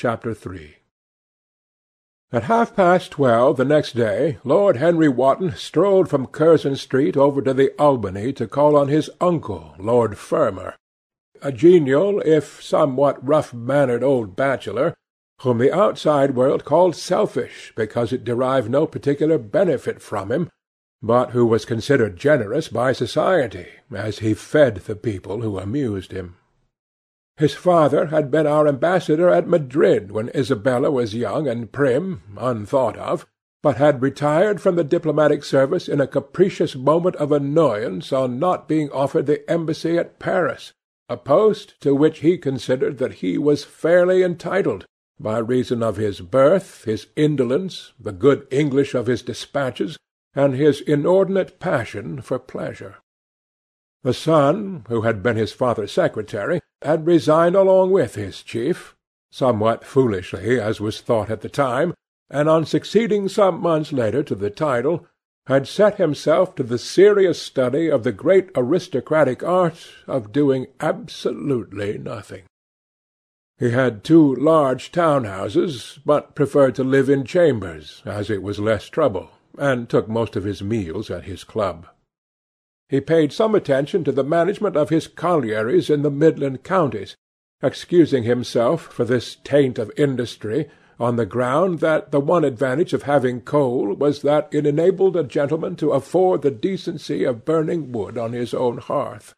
CHAPTER III At half past twelve the next day Lord Henry Wotton strolled from Curzon Street over to the Albany to call on his uncle, Lord Fermor, a genial if somewhat rough mannered old bachelor, whom the outside world called selfish because it derived no particular benefit from him, but who was considered generous by society, as he fed the people who amused him. His father had been our ambassador at Madrid when Isabella was young and Prim, unthought of, but had retired from the diplomatic service in a capricious moment of annoyance on not being offered the embassy at Paris, a post to which he considered that he was fairly entitled, by reason of his birth, his indolence, the good English of his despatches, and his inordinate passion for pleasure. The son, who had been his father's secretary, had resigned along with his chief, somewhat foolishly as was thought at the time, and on succeeding some months later to the title, had set himself to the serious study of the great aristocratic art of doing absolutely nothing. He had two large town houses, but preferred to live in chambers, as it was less trouble, and took most of his meals at his club. He paid some attention to the management of his collieries in the Midland counties, excusing himself for this taint of industry on the ground that the one advantage of having coal was that it enabled a gentleman to afford the decency of burning wood on his own hearth.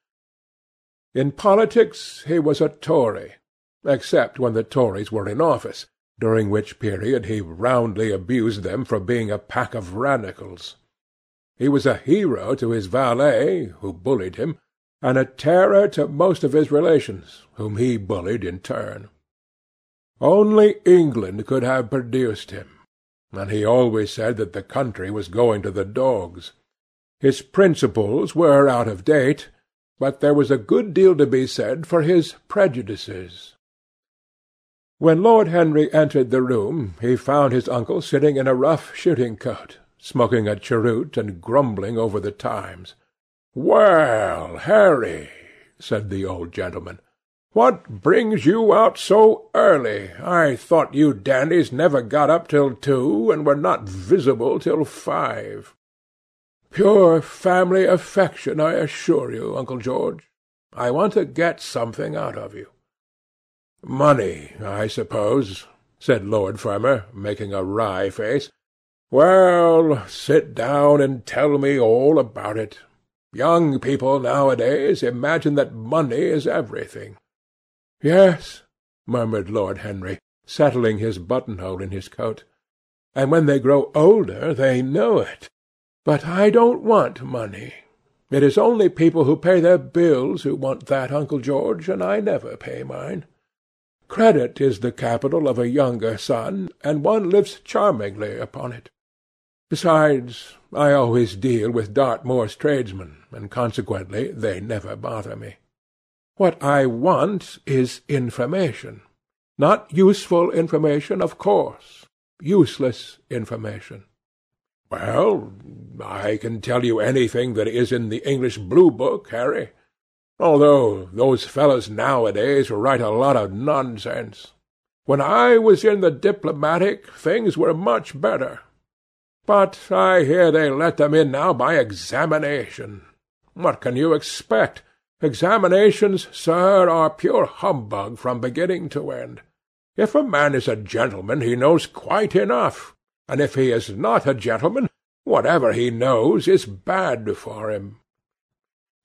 In politics he was a Tory, except when the Tories were in office, during which period he roundly abused them for being a pack of radicals. He was a hero to his valet, who bullied him, and a terror to most of his relations, whom he bullied in turn. Only England could have produced him, and he always said that the country was going to the dogs. His principles were out of date, but there was a good deal to be said for his prejudices. When Lord Henry entered the room, he found his uncle sitting in a rough shooting coat, smoking a cheroot and grumbling over the Times. "Well, Harry," said the old gentleman, "what brings you out so early? I thought you dandies never got up till two, and were not visible till five." "Pure family affection, I assure you, Uncle George. I want to get something out of you." "Money, I suppose," said Lord Fermor, making a wry face. Well, sit down and tell me all about it. Young people nowadays imagine that money is everything. Yes, murmured Lord Henry, settling his buttonhole in his coat. And when they grow older they know it. But I don't want money. It is only people who pay their bills who want that, Uncle George, and I never pay mine. Credit is the capital of a younger son, and one lives charmingly upon it. Besides, I always deal with Dartmoor's tradesmen, and consequently they never bother me. What I want is information. Not useful information, of course. Useless information. Well, I can tell you anything that is in the English Blue Book, Harry. Although those fellows nowadays write a lot of nonsense. When I was in the diplomatic, things were much better. But I hear they let them in now by examination. What can you expect? Examinations, sir, are pure humbug from beginning to end. If a man is a gentleman, he knows quite enough, and if he is not a gentleman, whatever he knows is bad for him.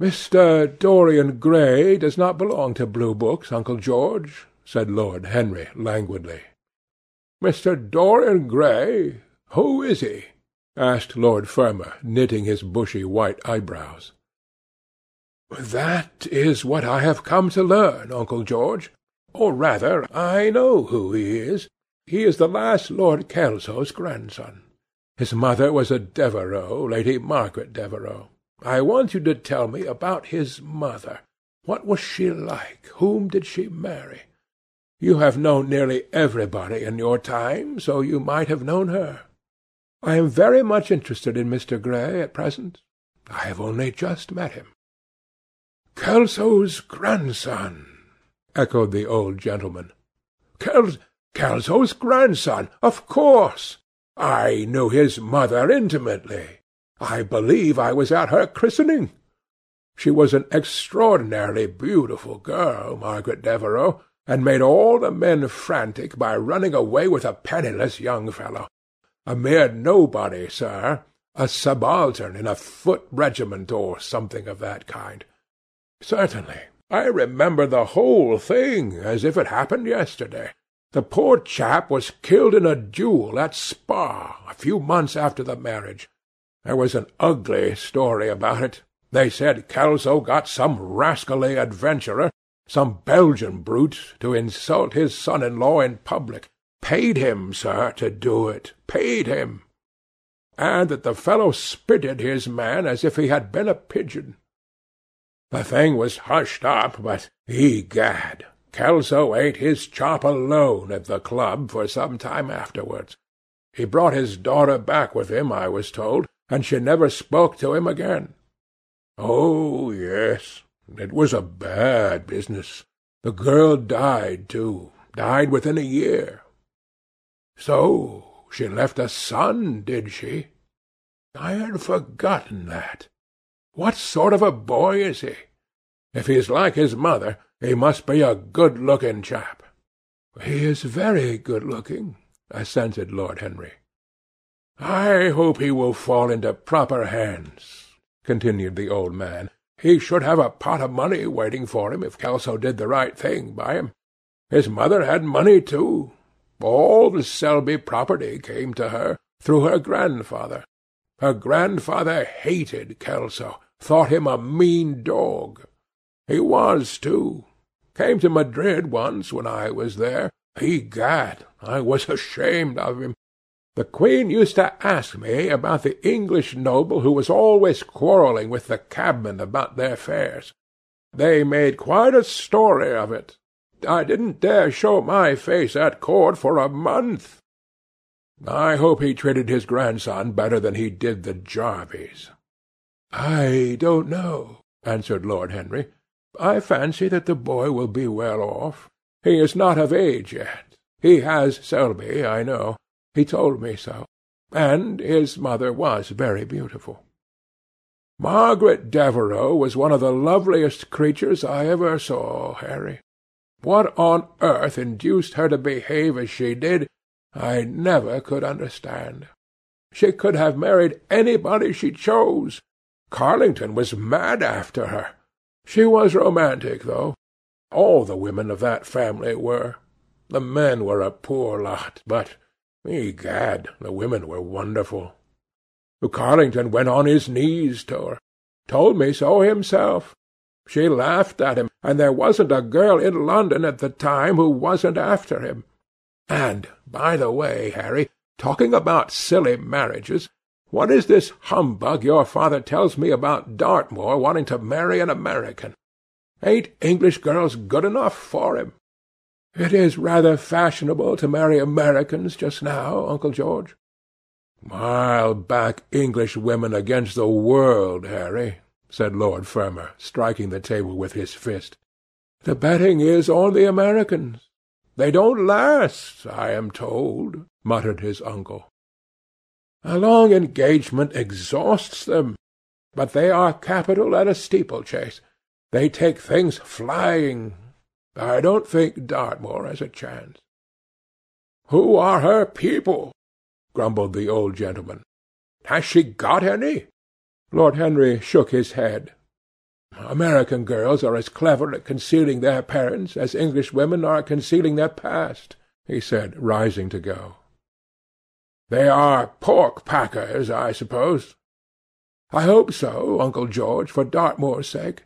Mr. Dorian Gray does not belong to blue books, Uncle George, said Lord Henry languidly. Mr. Dorian Gray? Who is he? asked Lord Fermor, knitting his bushy white eyebrows. That is what I have come to learn, Uncle George. Or rather, I know who he is. He is the last Lord Kelso's grandson. His mother was a Devereux, Lady Margaret Devereux. I want you to tell me about his mother. What was she like? Whom did she marry? You have known nearly everybody in your time, so you might have known her. I am very much interested in Mr. Gray at present. I have only just met him. Kelso's grandson, echoed the old gentleman. Kels Kelso's grandson, of course. I knew his mother intimately. I believe I was at her christening. She was an extraordinarily beautiful girl, Margaret Devereux, and made all the men frantic by running away with a penniless young fellow. A mere nobody, sir, a subaltern in a foot regiment or something of that kind. Certainly, I remember the whole thing as if it happened yesterday. The poor chap was killed in a duel at Spa a few months after the marriage. There was an ugly story about it. They said Kelso got some rascally adventurer, some Belgian brute, to insult his son-in-law in public. Paid him, sir, to do it. Paid him. And that the fellow spitted his man as if he had been a pigeon. The thing was hushed up, but, egad, Kelso ate his chop alone at the club for some time afterwards. He brought his daughter back with him, I was told, and she never spoke to him again. Oh, yes, it was a bad business. The girl died, too, died within a year. So she left a son, did she? I had forgotten that. What sort of a boy is he? If he's like his mother, he must be a good-looking chap. He is very good-looking, assented Lord Henry. I hope he will fall into proper hands, continued the old man. He should have a pot of money waiting for him if Kelso did the right thing by him. His mother had money too. All the Selby property came to her through her grandfather. Her grandfather hated Kelso, thought him a mean dog. He was, too. Came to Madrid once when I was there. Egad, I was ashamed of him. The Queen used to ask me about the English noble who was always quarrelling with the cabmen about their fares. They made quite a story of it. I didn't dare show my face at court for a month. I hope he treated his grandson better than he did the Jarveys. I don't know, answered Lord Henry. I fancy that the boy will be well off. He is not of age yet. He has Selby, I know. He told me so. And his mother was very beautiful. Margaret Devereux was one of the loveliest creatures I ever saw, Harry. What on earth induced her to behave as she did, I never could understand. She could have married anybody she chose. Carlington was mad after her. She was romantic, though. All the women of that family were. The men were a poor lot, but, egad, the women were wonderful. Carlington went on his knees to her. Told me so himself. She laughed at him, and there wasn't a girl in London at the time who wasn't after him. And, by the way, Harry, talking about silly marriages, what is this humbug your father tells me about Dartmoor wanting to marry an American? Ain't English girls good enough for him? It is rather fashionable to marry Americans just now, Uncle George. I'll back English women against the world, Harry, said Lord Fermor, striking the table with his fist. The betting is on the Americans. They don't last, I am told, muttered his uncle. A long engagement exhausts them, but they are capital at a steeplechase. They take things flying. I don't think Dartmoor has a chance. Who are her people? grumbled the old gentleman. Has she got any? Lord Henry shook his head. American girls are as clever at concealing their parents as English women are at concealing their past, he said, rising to go. They are pork packers, I suppose. I hope so, Uncle George, for Dartmoor's sake.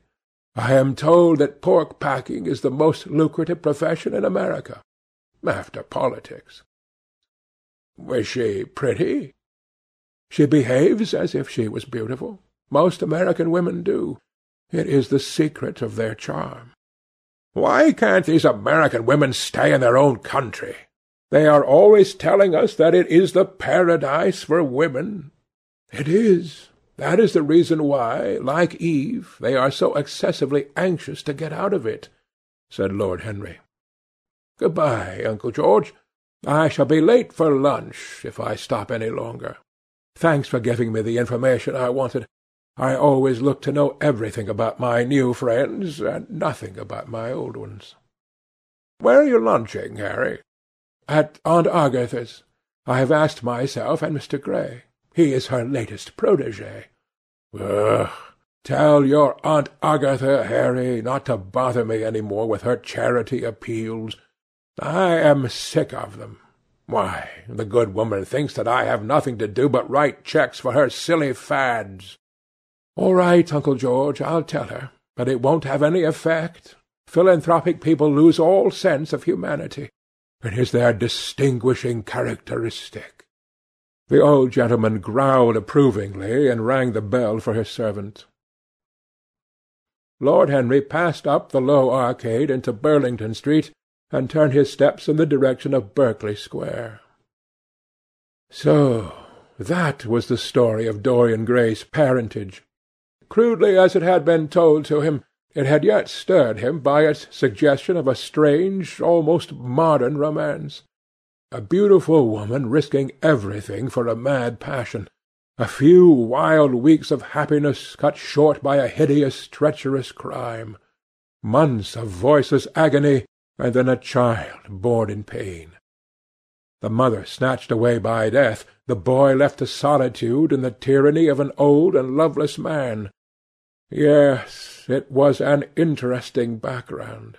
I am told that pork packing is the most lucrative profession in America, after politics. Was she pretty? She behaves as if she was beautiful. Most American women do. It is the secret of their charm. Why can't these American women stay in their own country? They are always telling us that it is the paradise for women. It is. That is the reason why, like Eve, they are so excessively anxious to get out of it, said Lord Henry. Good-bye, Uncle George. I shall be late for lunch if I stop any longer. Thanks for giving me the information I wanted. I always look to know everything about my new friends, and nothing about my old ones. Where are you lunching, Harry? At Aunt Agatha's. I have asked myself and Mr. Gray. He is her latest protege. Ugh! Tell your Aunt Agatha, Harry, not to bother me any more with her charity appeals. I am sick of them. Why, the good woman thinks that I have nothing to do but write cheques for her silly fads. All right, Uncle George, I'll tell her, but it won't have any effect. Philanthropic people lose all sense of humanity. It is their distinguishing characteristic. The old gentleman growled approvingly and rang the bell for his servant. Lord Henry passed up the low arcade into Burlington Street, and turned his steps in the direction of Berkeley Square. So that was the story of Dorian Gray's parentage. Crudely as it had been told to him, it had yet stirred him by its suggestion of a strange, almost modern romance. A beautiful woman risking everything for a mad passion, a few wild weeks of happiness cut short by a hideous, treacherous crime. Months of voiceless agony, and then a child born in pain. The mother snatched away by death, the boy left to solitude and the tyranny of an old and loveless man. Yes, it was an interesting background.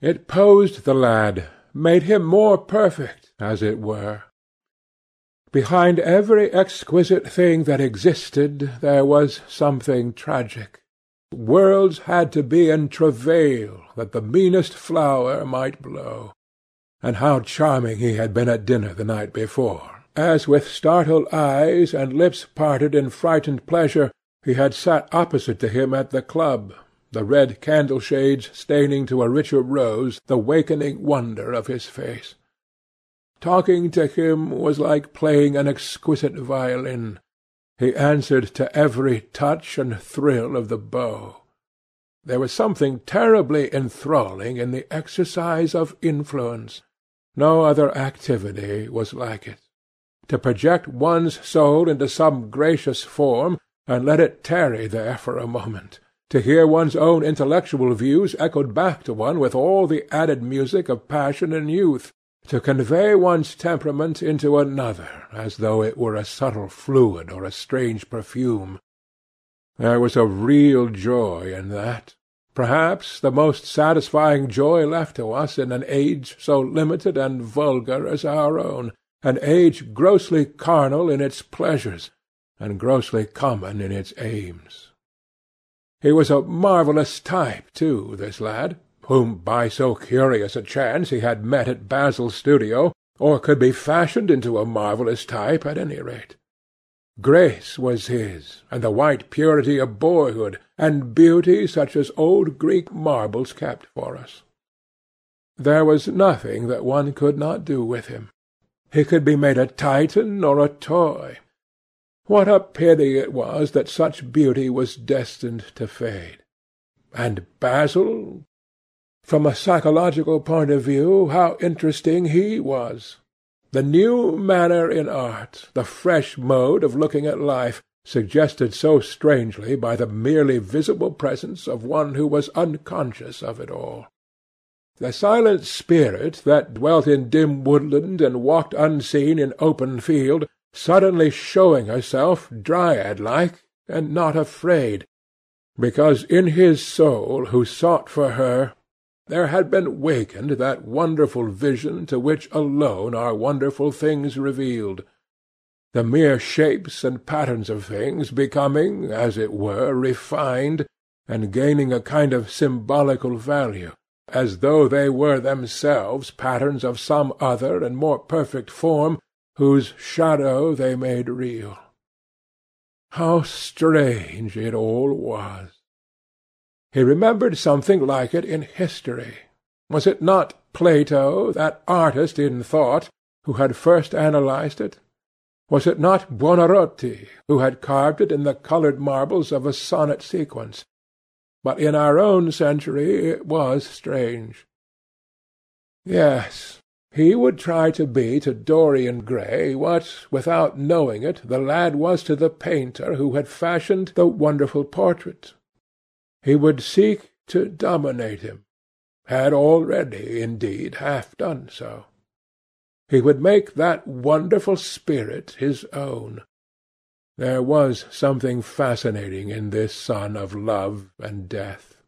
It posed the lad, made him more perfect, as it were. Behind every exquisite thing that existed there was something tragic. Worlds had to be in travail that the meanest flower might blow. And how charming he had been at dinner the night before, as with startled eyes and lips parted in frightened pleasure he had sat opposite to him at the club, the red candle-shades staining to a richer rose the wakening wonder of his face. Talking to him was like playing an exquisite violin. He answered to every touch and thrill of the bow. There was something terribly enthralling in the exercise of influence. No other activity was like it. To project one's soul into some gracious form, and let it tarry there for a moment, to hear one's own intellectual views echoed back to one with all the added music of passion and youth, to convey one's temperament into another as though it were a subtle fluid or a strange perfume. There was a real joy in that, perhaps the most satisfying joy left to us in an age so limited and vulgar as our own, an age grossly carnal in its pleasures, and grossly common in its aims. He was a marvellous type, too, this lad whom by so curious a chance he had met at Basil's studio, or could be fashioned into a marvellous type at any rate. Grace was his, and the white purity of boyhood, and beauty such as old Greek marbles kept for us. There was nothing that one could not do with him. He could be made a Titan or a toy. What a pity it was that such beauty was destined to fade. And Basil, from a psychological point of view, how interesting he was! The new manner in art, the fresh mode of looking at life, suggested so strangely by the merely visible presence of one who was unconscious of it all. The silent spirit that dwelt in dim woodland and walked unseen in open field, suddenly showing herself, dryad-like, and not afraid, because in his soul who sought for her there had been wakened that wonderful vision to which alone are wonderful things revealed, the mere shapes and patterns of things becoming, as it were, refined, and gaining a kind of symbolical value, as though they were themselves patterns of some other and more perfect form, whose shadow they made real. How strange it all was! He remembered something like it in history. Was it not Plato, that artist in thought, who had first analyzed it? Was it not Buonarroti, who had carved it in the coloured marbles of a sonnet sequence? But in our own century it was strange. Yes, He would try to be to Dorian Gray what, without knowing it, the lad was to the painter who had fashioned the wonderful portrait. He would seek to dominate him; had already, indeed, half done so. He would make that wonderful spirit his own. There was something fascinating in this son of love and death.